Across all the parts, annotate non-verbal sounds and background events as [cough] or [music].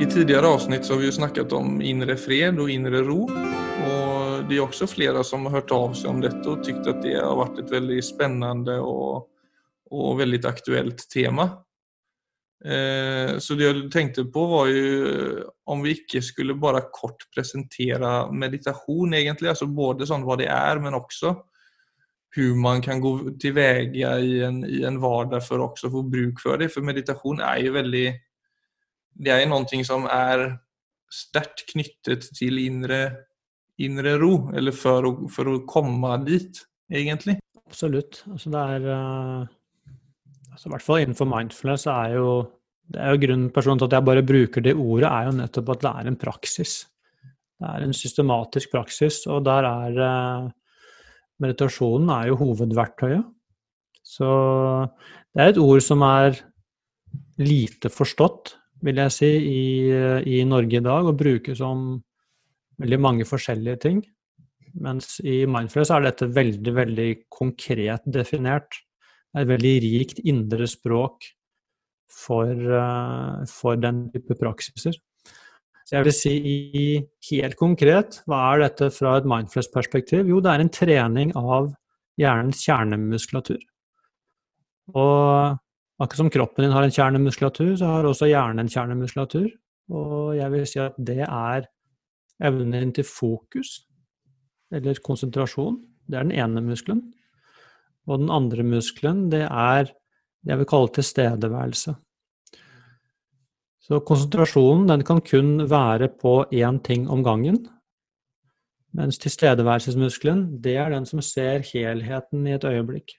I tidigare avsnitt så har vi ju snackat om inre fred och inre ro. Och det är också flera som har hört av sig om detta och tyckt att det har varit ett väldigt spännande och, och väldigt aktuellt tema. Eh, så det jag tänkte på var ju om vi ikke skulle bara kort presentera meditation egentligen, alltså både sånt vad det är men också hur man kan gå tillväga i en, i en vardag för också få bruk för det. För meditation är ju väldigt det er noe som er sterkt knyttet til indre, indre ro, eller for å, for å, komme dit, egentlig. Absolutt. Altså det er uh, altså I hvert fall innenfor mindfulness er jo det er jo grunnen personen til at jeg bare bruker det ordet, er jo nettopp at det er en praksis. Det er en systematisk praksis, og der er uh, Meditasjonen er jo hovedverktøyet. Så det er et ord som er lite forstått, vil jeg si, i, i, Norge i dag, og brukes om veldig mange forskjellige ting. Mens i Mindfulness er dette veldig, veldig konkret definert. Det er et veldig rikt indre språk for, uh, for den type praksiser. Så jeg vil si helt konkret, hva er dette fra et mindfulness-perspektiv? Jo, det er en trening av hjernens kjernemuskulatur. Og Akkurat som kroppen din har en kjernemuskulatur, så har også hjernen en kjernemuskulatur. Og jeg vil si at det er evnen din til fokus, eller konsentrasjon. Det er den ene muskelen. Og den andre muskelen, det er det jeg vil kalle tilstedeværelse. Så konsentrasjonen den kan kun være på én ting om gangen. Mens tilstedeværelsesmuskelen, det er den som ser helheten i et øyeblikk.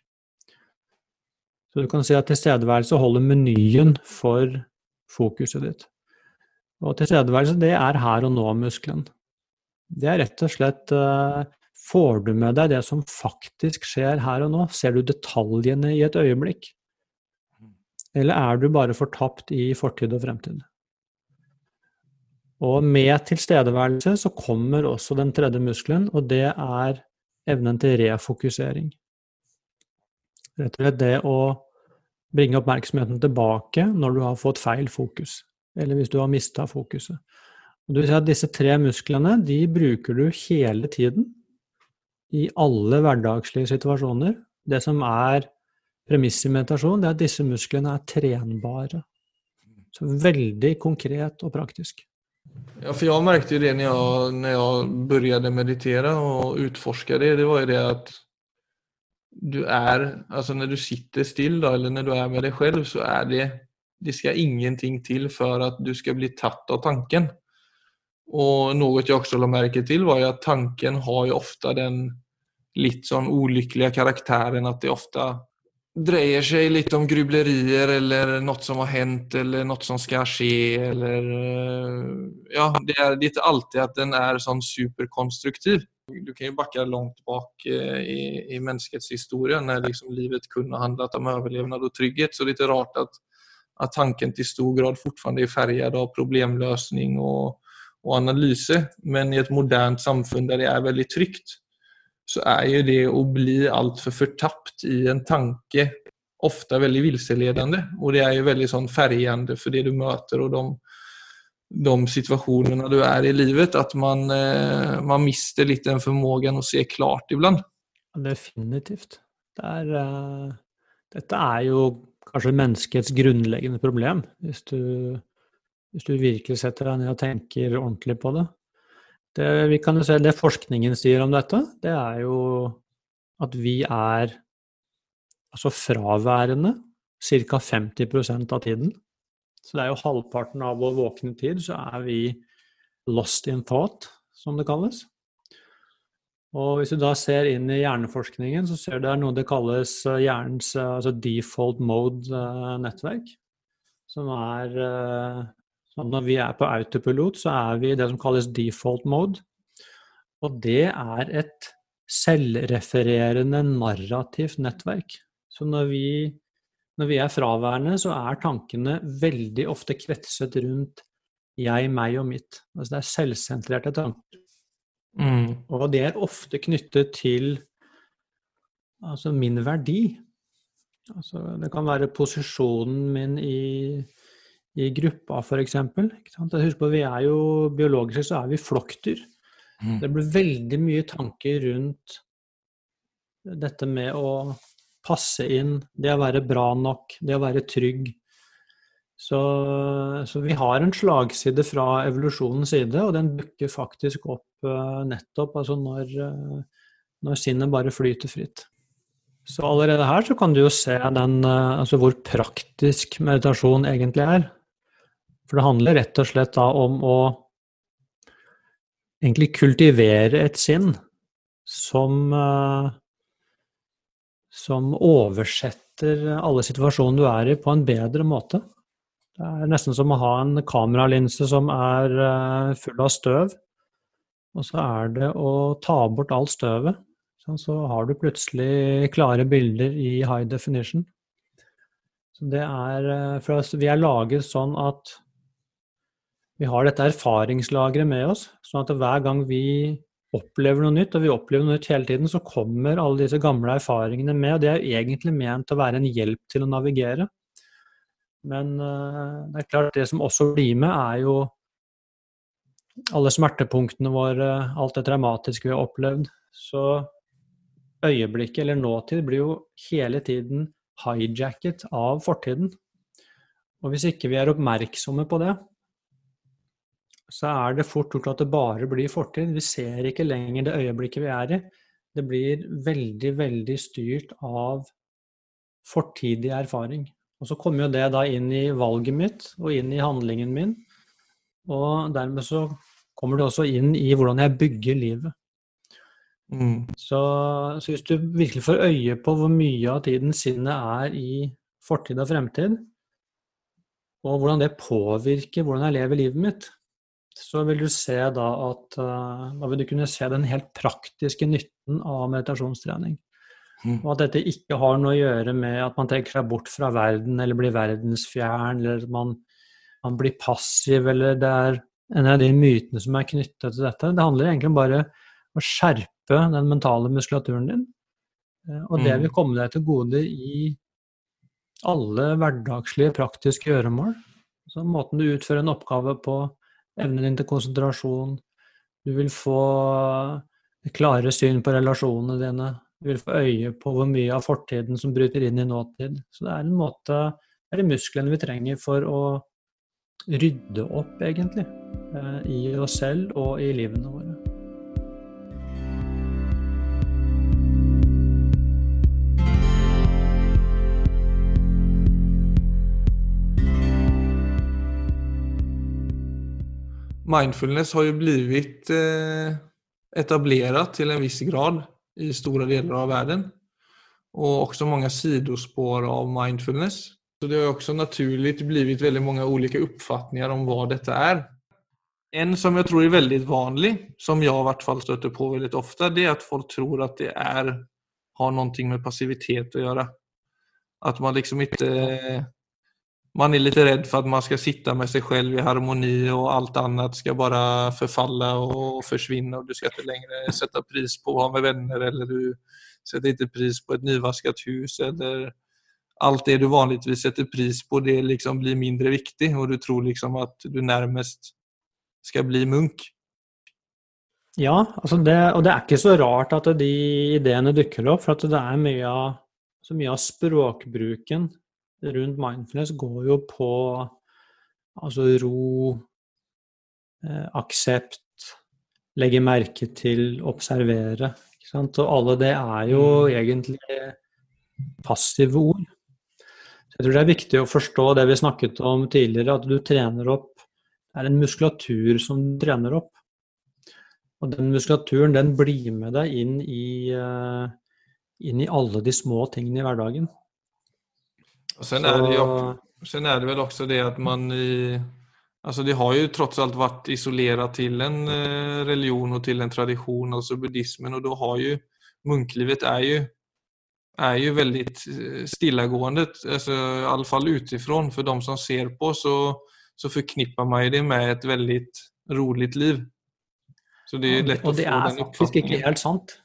Så du kan si at tilstedeværelse holder menyen for fokuset ditt. Og tilstedeværelse, det er her og nå-muskelen. Det er rett og slett uh, Får du med deg det som faktisk skjer her og nå? Ser du detaljene i et øyeblikk? Eller er du bare fortapt i fortid og fremtid? Og med tilstedeværelse så kommer også den tredje muskelen, og det er evnen til refokusering. Rett og slett det å bringe oppmerksomheten tilbake når du har fått feil fokus, eller hvis du har mista fokuset. Og du vil si at Disse tre musklene de bruker du hele tiden i alle hverdagslige situasjoner. Det som er premisset i meditasjon, det er at disse musklene er trenbare. Så veldig konkret og praktisk. Ja, for jeg merket jo det når jeg, når jeg begynte meditere og utforske det. Det var jo det at du er Altså når du sitter still da, eller når du er med deg selv, så er det, det skal ingenting til for at du skal bli tatt av tanken. Og noe jeg også la merke til, var jo at tanken har jo ofte den litt sånn ulykkelige karakteren at det ofte dreier seg litt om grublerier eller noe som har hendt eller noe som skal skje Eller, ja, det er ikke alltid at den er sånn superkonstruktiv. Du kan ju backa långt bak i, i, menneskets historie när liksom livet kunde ha handlat om överlevnad och trygghet. Så det är lite rart att, att tanken till stor grad fortfarande är färgad av problemlösning och, och analyser. Men i ett modernt samfund där det är väldigt tryggt så är ju det att bli alltför förtappt i en tanke ofta väldigt vilseledande. Och det är ju väldigt sån färgande för det du möter och de de situasjonene du er i livet, at man, eh, man mister litt den formågen å se klart iblant. Definitivt. Det er, uh, dette er jo kanskje menneskets grunnleggende problem, hvis du, hvis du virkelig setter deg ned og tenker ordentlig på det. Det, vi kan jo se, det forskningen sier om dette, det er jo at vi er altså fraværende ca. 50% av tiden. Så det er jo halvparten av vår våkne tid så er vi lost in thought, som det kalles. Og hvis du da ser inn i hjerneforskningen, så ser du der noe det kalles eh, hjernens eh, altså default mode-nettverk. Eh, som er sånn Når vi er på autopilot, så er vi i det som kalles default mode. Og det er et selvrefererende narrativt nettverk. Så når vi når vi er fraværende, så er tankene veldig ofte kretset rundt jeg, meg og mitt. Altså det er selvsentrerte tanker. Mm. Og det er ofte knyttet til altså min verdi. Altså det kan være posisjonen min i, i gruppa, f.eks. Husk på, vi er jo biologisk så er vi flokkdyr. Mm. Det blir veldig mye tanker rundt dette med å passe inn, det å være bra nok, det å være trygg. Så, så vi har en slagside fra evolusjonens side, og den dukker faktisk opp uh, nettopp altså når, uh, når sinnet bare flyter fritt. Så allerede her så kan du jo se den, uh, altså hvor praktisk meditasjon egentlig er. For det handler rett og slett da om å egentlig kultivere et sinn som som oversetter alle situasjoner du er i, på en bedre måte. Det er nesten som å ha en kameralinse som er eh, full av støv, og så er det å ta bort alt støvet. Så har du plutselig klare bilder i high definition. Så det er, eh, for vi er laget sånn at vi har dette erfaringslageret med oss, sånn at hver gang vi opplever noe nytt, og vi opplever noe nytt hele tiden, så kommer alle disse gamle erfaringene med. og Det er egentlig ment å være en hjelp til å navigere. Men uh, det er klart, det som også blir med, er jo alle smertepunktene våre, alt det traumatiske vi har opplevd. Så øyeblikket, eller nåtid, blir jo hele tiden hijacket av fortiden. Og hvis ikke vi er oppmerksomme på det, så er det fort gjort at det bare blir fortid. Vi ser ikke lenger det øyeblikket vi er i. Det blir veldig, veldig styrt av fortidig erfaring. Og så kommer jo det da inn i valget mitt og inn i handlingen min. Og dermed så kommer det også inn i hvordan jeg bygger livet. Mm. Så, så, hvis du virkelig får øye på hvor mye av tiden sinnet er i fortid og fremtid, og hvordan det påvirker hvordan jeg lever livet mitt, så vil du se da at uh, Da vil du kunne se den helt praktiske nytten av meditasjonstrening. Mm. Og at dette ikke har noe å gjøre med at man trekker seg bort fra verden eller blir verdensfjern, eller at man, man blir passiv, eller det er en av de mytene som er knyttet til dette. Det handler egentlig om bare å skjerpe den mentale muskulaturen din. Uh, og det mm. vil komme deg til gode i alle hverdagslige, praktiske gjøremål. Så måten du utfører en oppgave på, evnen din til konsentrasjon. Du vil få klare syn på relasjonene dine. Du vil få øye på hvor mye av fortiden som bryter inn i nåtid. Så det er en måte Det er de musklene vi trenger for å rydde opp, egentlig, eh, i oss selv og i livene våre. Mindfulness har ju blivit eh, etablerat till en viss grad i stora delar av världen. Och också många sidospår av mindfulness. Så det har också naturligt blivit väldigt många olika uppfattningar om vad detta är. En som jag tror är väldigt vanlig, som jag i vart fall stöter på väldigt ofta, det är att folk tror att det är, har någonting med passivitet att göra. Att man liksom inte man är lite rädd för att man ska sitta med sig själv i harmoni och allt annat ska bara förfalla och försvinna och du ska inte längre sätta pris på att vara med vänner eller du sätter inte pris på ett nyvaskat hus eller allt det du vanligtvis sätter pris på det liksom blir mindre viktigt och du tror liksom att du närmest ska bli munk. Ja, altså det, og det er ikke så rart at de ideene dukker opp, for det er mye av, mye av språkbruken rundt mindfulness går jo på altså ro, eh, aksept, legge merke til, observere. Ikke sant? Og alle det er jo mm. egentlig passive ord. Så jeg tror det er viktig å forstå det vi snakket om tidligere, at du trener opp Det er en muskulatur som du trener opp. Og den muskulaturen den blir med deg inn i, uh, inn i alle de små tingene i hverdagen. Och sen, så... är det ju, sen är det väl också det att man i, Alltså det har ju trots allt varit isolerat till en eh, religion och till en tradition, alltså buddhismen och då har ju munklivet är ju, är ju väldigt eh, stillagående, alltså, i alla fall utifrån. För de som ser på så, så förknippar man ju det med ett väldigt roligt liv. Så det är lätt å få den oppfatningen. Og det er faktisk ikke helt sant.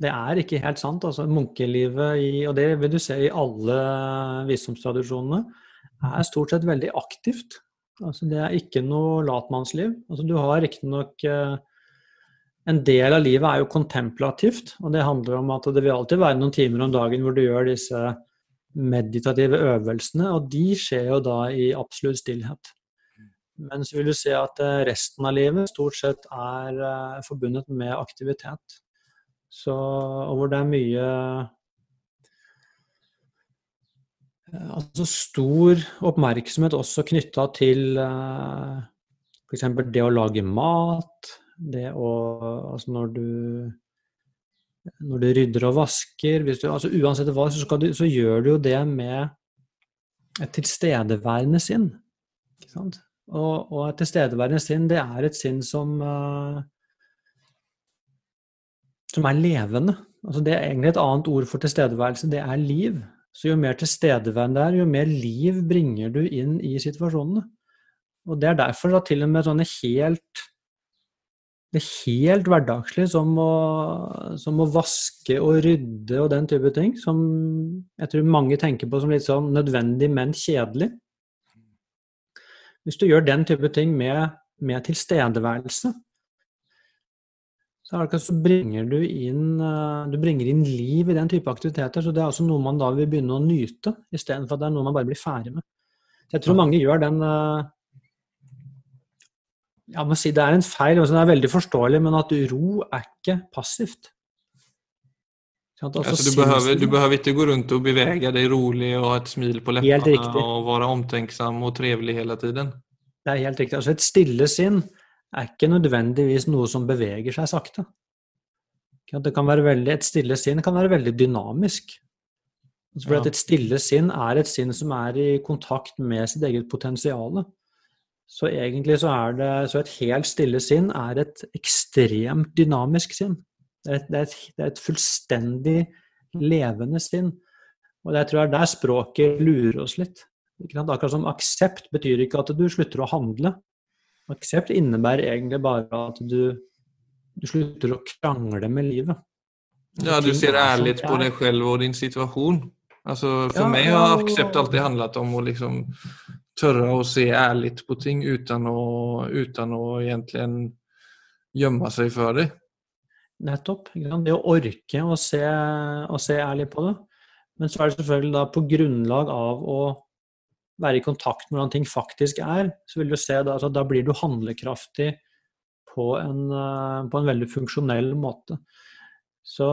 Det er ikke helt sant. altså Munkelivet, i, og det vil du se i alle visdomstradisjonene, er stort sett veldig aktivt. Altså, det er ikke noe latmannsliv. Altså, du har riktignok eh, En del av livet er jo kontemplativt, og det handler om at det vil alltid være noen timer om dagen hvor du gjør disse meditative øvelsene, og de skjer jo da i absolutt stillhet. Men så vil du se at eh, resten av livet stort sett er uh, forbundet med aktivitet. Så, og hvor det er mye Eh, altså stor oppmerksomhet også knytta til uh, eh, f.eks. det å lage mat, det å Altså når du når du rydder og vasker du, altså Uansett hva, så, du, så, gjør du jo det med et tilstedeværende sinn. Og, og, et tilstedeværende sinn, det er et sinn som uh, som er levende. Altså det er egentlig et annet ord for tilstedeværelse, det er liv. Så jo mer tilstedeværende det er, jo mer liv bringer du inn i situasjonene. Og det er derfor da til og med sånne helt det helt hverdagslige som å, som å vaske og rydde og den type ting, som jeg tror mange tenker på som litt sånn nødvendig, men kjedelig. Hvis du gjør den type ting med, med tilstedeværelse, så, så bringer du inn, eh, du bringer inn liv i den type aktiviteter. Så det er også noe man da vil begynne å nyte, istedenfor at det er noe man bare blir ferdig med. Så jeg tror mange gjør den ja jeg må si Det er en feil, det er veldig forståelig, men at ro er ikke passivt. Altså, du, behøver, du behøver ikke gå rundt og bevege deg rolig og ha et smil på leppene og være omtenksom og trivelig hele tiden. Det er helt riktig. Altså Et stille sinn er ikke nødvendigvis noe som beveger seg sakte. Det kan være veldig, et stille sinn kan være veldig dynamisk. Altså, for Et stille sinn er et sinn som er i kontakt med sitt eget potensial. Så egentlig så er det, så et helt stille sinn er et ekstremt dynamisk sinn. Det er et, det er et, det er et fullstendig levende sinn. Og jeg tror det er der språket lurer oss litt. Akkurat som aksept betyr ikke at du slutter å handle, Aksept innebærer egentlig bare at du, du slutter å krangle med livet. Ja, du ser ærlig på deg selv og din situasjon. Altså, for ja, meg har aksept alltid handlet om å liksom tørre å se ærlig på ting uten å, uten å egentlig gjemme seg for det. Nettopp. Det å orke å se, å se ærlig på det. Men så er det selvfølgelig da på grunnlag av å være i kontakt med hvordan ting faktisk er, så vil du se da, altså, da blir du handlekraftig på en, eh, på en, veldig funksjonell måte. Så,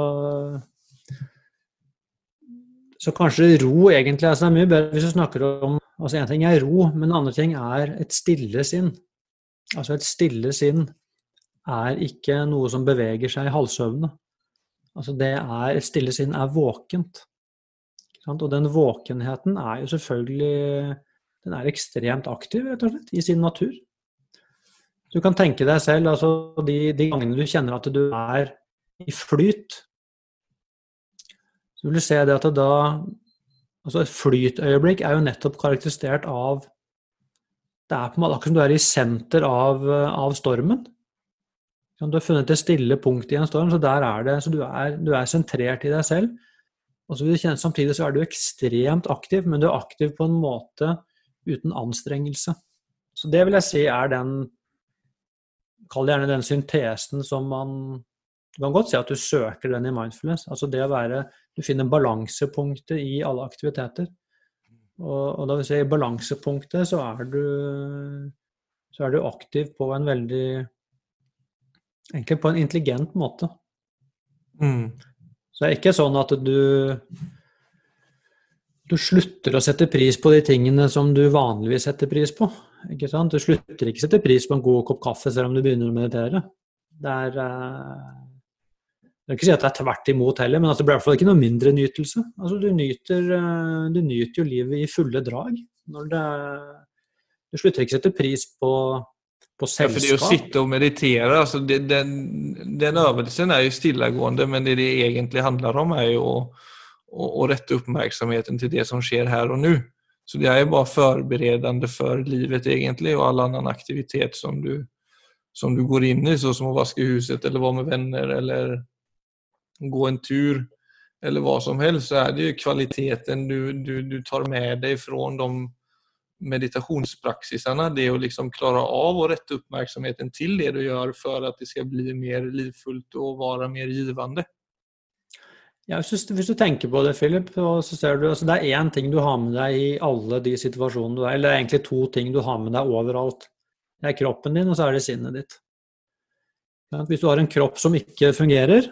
så kanskje ro egentlig altså er mye bedre hvis du snakker om altså En ting er ro, men en annen ting er et stille sinn. Altså et stille sinn er ikke noe som beveger seg i halvsøvne. Altså det er, et stille sinn er våkent. Og den våkenheten er jo selvfølgelig Den er ekstremt aktiv, rett og slett, i sin natur. Du kan tenke deg selv altså de, de gangene du kjenner at du er i flyt, så vil du se det at det da Altså et flytøyeblikk er jo nettopp karakterisert av Det er på en måte akkurat som du er i senter av, av stormen. Du har funnet et stille punktet i en storm, så der er det, så du er, du er sentrert i deg selv. Og så vil du kjenne Samtidig så er du ekstremt aktiv, men du er aktiv på en måte uten anstrengelse. Så det vil jeg si er den Kall gjerne den syntesen som man Du kan godt si at du søker den i mindfulness. Altså det å være Du finner balansepunktet i alle aktiviteter. Og, og da vil jeg si i balansepunktet så er du så er du aktiv på en veldig Egentlig på en intelligent måte. Mm. Så det er ikke sånn at du du slutter å sette pris på de tingene som du vanligvis setter pris på. Ikke sant? Du slutter ikke å sette pris på en god kopp kaffe selv om du begynner å meditere. Det er eh, Jeg vil ikke si at det er tvert imot heller, men altså, det blir i hvert fall ikke noe mindre nytelse. Altså, du, nyter, eh, du nyter jo livet i fulle drag. Når det, du slutter ikke å sette pris på på selskap. Ja, for det å sitte og meditere, altså det, den, den, øvelsen er jo stillegående, men det det egentlig handler om, er jo å, å, å rette oppmerksomheten til det som skjer her og nå. Så det er jo bare forberedende for livet, egentlig, og all annen aktivitet som du, som du går inn i, sånn som å vaske huset, eller være med venner, eller gå en tur, eller hva som helst, så er det jo kvaliteten du, du, du tar med deg fra de meditationspraxisarna, det å liksom klare av å rette oppmerksomheten til det du gjør for at det skal bli mer livfullt og være mer givende. Ja, hvis, du, hvis, du, tenker på det, Philip, så ser du altså det er én ting du har med deg i alle de situasjonene du er Eller egentlig to ting du har med deg overalt. Det er kroppen din, og så er det sinnet ditt. Hvis du har en kropp som ikke fungerer,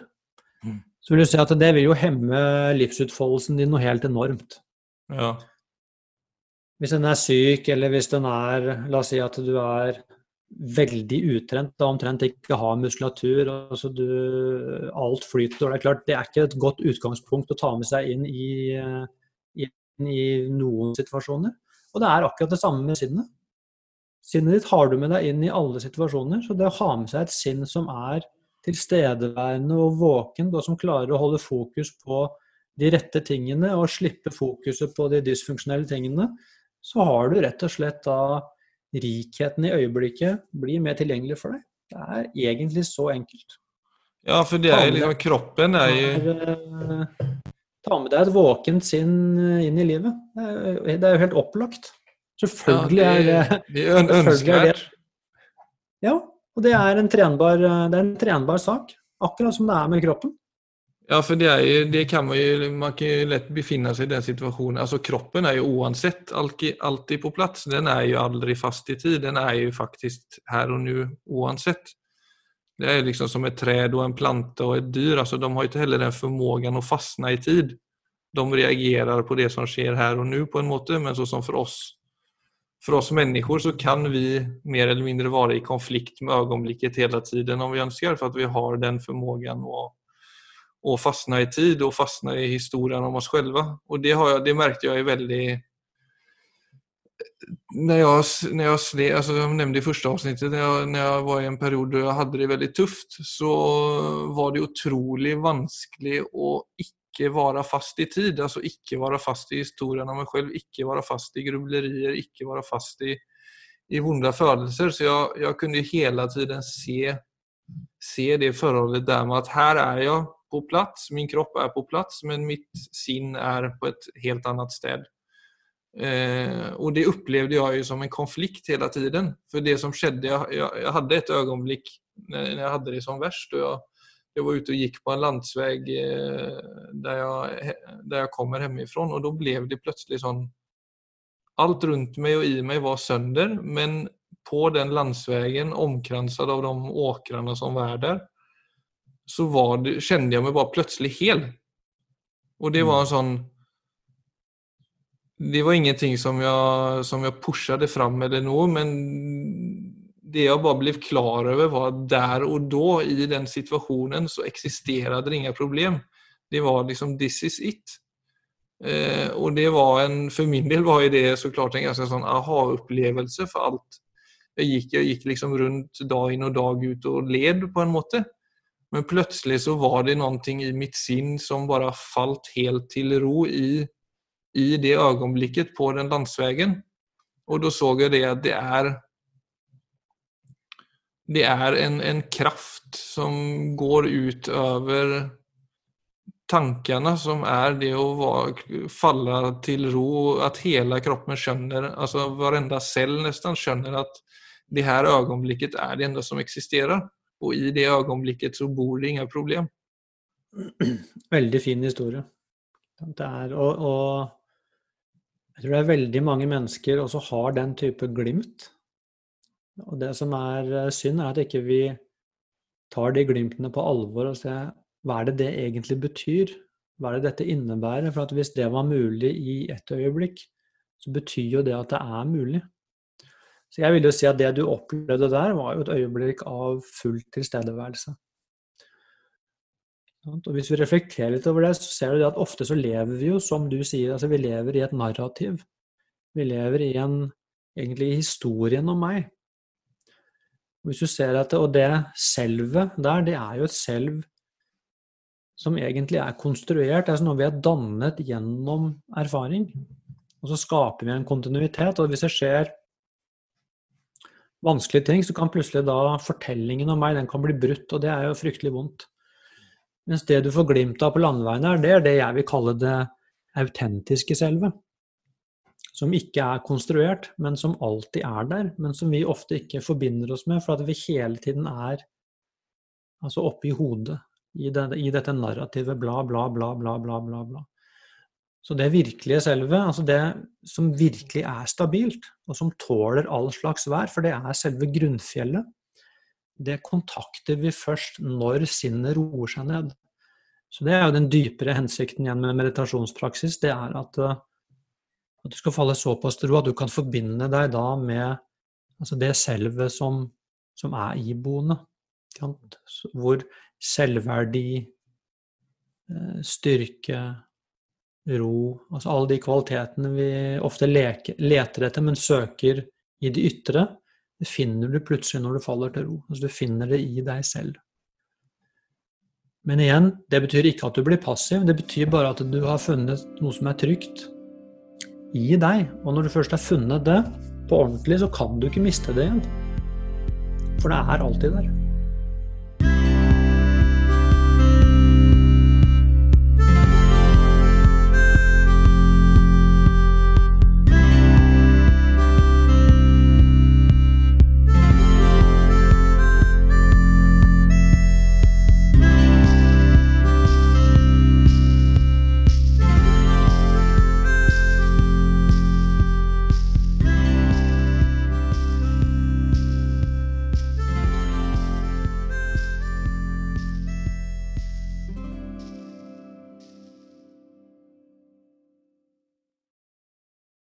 mm. så vil du se at det vil jo hemme livsutfoldelsen din noe helt enormt. Ja. Hvis den er syk, eller hvis den er La oss si at du er veldig utrent og omtrent ikke har muskulatur. Altså du, alt flyter. og Det er klart, det er ikke et godt utgangspunkt å ta med seg inn i, inn i noen situasjoner. Og det er akkurat det samme med sinnet. Sinnet ditt har du med deg inn i alle situasjoner. Så det å ha med seg et sinn som er tilstedeværende og våkent, og som klarer å holde fokus på de rette tingene og slippe fokuset på de dysfunksjonelle tingene, så har du rett og slett da rikheten i øyeblikket blir mer tilgjengelig for deg. Det er egentlig så enkelt. Ja, for det er liksom kroppen er jo eh, Ta med deg et våkent sinn inn i livet. Det er jo helt opplagt. Selvfølgelig er det Det er ønskvärt. Ja, og det er en trenbar, det er en trenbar sak. Akkurat som det er med kroppen. Ja, for det, ju, det, kan man ju, man kan jo lätt befinne seg i den situationen. Altså, kroppen er jo oansett alltid, på plass. Den er jo aldri fast i tid. Den er jo faktisk her og nu oansett. Det er liksom som et tre og en plante og et dyr. Altså, de har ikke heller den formågan å fastne i tid. De reagerer på det som sker her og nu på en måte, men så som for oss For oss människor så kan vi mer eller mindre være i konflikt med øyeblikket hele tiden om vi ønsker, for at vi har den formågan att och fastna i tid och fastna i historien om oss själva. Och det, har jag, det märkte jag är väldigt när jag, när jag, alltså jag nämnde i första avsnittet, när jag, när jag var i en period då jag hade det väldigt tufft så var det otroligt vanskelig att icke vara fast i tid, alltså icke vara fast i historien om mig själv, icke vara fast i grubblerier, icke vara fast i, i vonda födelser. Så jag, jag kunde hela tiden se, se det förhållandet där med att här är jag, på plass, min kropp er på plass, men mitt sinn er på et helt annet sted. Eh, og det opplevde jeg jo som en konflikt hele tiden. For det som skjedde, jeg jeg, jeg hadde et øyeblikk når jeg hadde det som verst. og jeg, jeg var ute og gikk på en landsvei eh, der, der, jeg, kommer hjemmefra, og da ble det plutselig sånn Alt rundt meg og i meg var sønder, men på den landsveien, omkranset av de åkrene som var der så det, kände jag mig bara plötsligt hel. Och det var en mm. sånn Det var ingenting som jag, som jag pushade fram eller noe, men det jeg bare ble klar over var at der og da, i den situasjonen, så eksisterte det inga problem. Det var liksom 'this is it'. Eh, og det var en, for min del var det så klart en ganske sånn aha-upplevelse for alt. Jeg gikk, jeg gikk liksom rundt dag inn og dag ut og led på en måte. Men plutselig så var det noe i mitt sinn som bare falt helt til ro i, i det øyeblikket på den landsveien. Og da så jeg det at det er det er en, en kraft som går ut over tankene, som er det å falle til ro, at hele kroppen skjønner, altså hver eneste cell nesten skjønner at det her øyeblikket er det enda som eksisterer. Og i det øyeblikket så bor det ingen problem. [clears throat] Veldig fin historie. Er, og, og jeg tror det er veldig mange mennesker også har den type glimt. Og det som er eh, synd, er at ikke vi tar de glimtene på alvor og ser hva er det det egentlig betyr? Hva er det dette innebærer? For hvis det var mulig i et øyeblikk, så betyr jo det at det er mulig. Så jeg vil jo si at det du opplevde der, var jo et øyeblikk av full tilstedeværelse. Og hvis vi reflekterer litt over det, så ser du at ofte så lever vi jo som du sier, altså vi lever i et narrativ. Vi lever i en egentlig historien om meg. Hvis du ser at det, Og det selvet der, det er jo et selv som egentlig er konstruert. Det er noe vi er dannet gjennom erfaring. Og så skaper vi en kontinuitet. Og hvis det skjer vanskelige ting, så kan plutselig da fortellingen om meg den kan bli brutt, og det er jo fryktelig vondt. Mens det du får glimt av på landeveien her, det er det jeg vil kalle det autentiske selve. som ikke er konstruert, men som alltid er der, men som vi ofte ikke forbinder oss med, for at vi hele tiden er altså oppe i hodet, i, det, i dette narrativet bla, bla, bla, bla, bla, bla. bla. Så det virkelige selve, altså det som virkelig er stabilt, og som tåler all slags vær, for det er selve grunnfjellet, det kontakter vi først når sinnet roer seg ned. Så det er jo den dypere hensikten igjen med meditasjonspraksis. Det er at, eh, at du skal falle såpass til ro at du kan forbinde deg da med altså det selvet som, som er iboende. Hvor selvverdi, eh, styrke, ro Altså alle de kvalitetene vi ofte leker, leter etter, men søker i det ytre, det finner du plutselig når du faller til ro. Altså du finner det i deg selv. Men igjen, det betyr ikke at du blir passiv, det betyr bare at du har funnet noe som er trygt i deg. Og når du først har funnet det på ordentlig, så kan du ikke miste det igjen. For det er alltid der.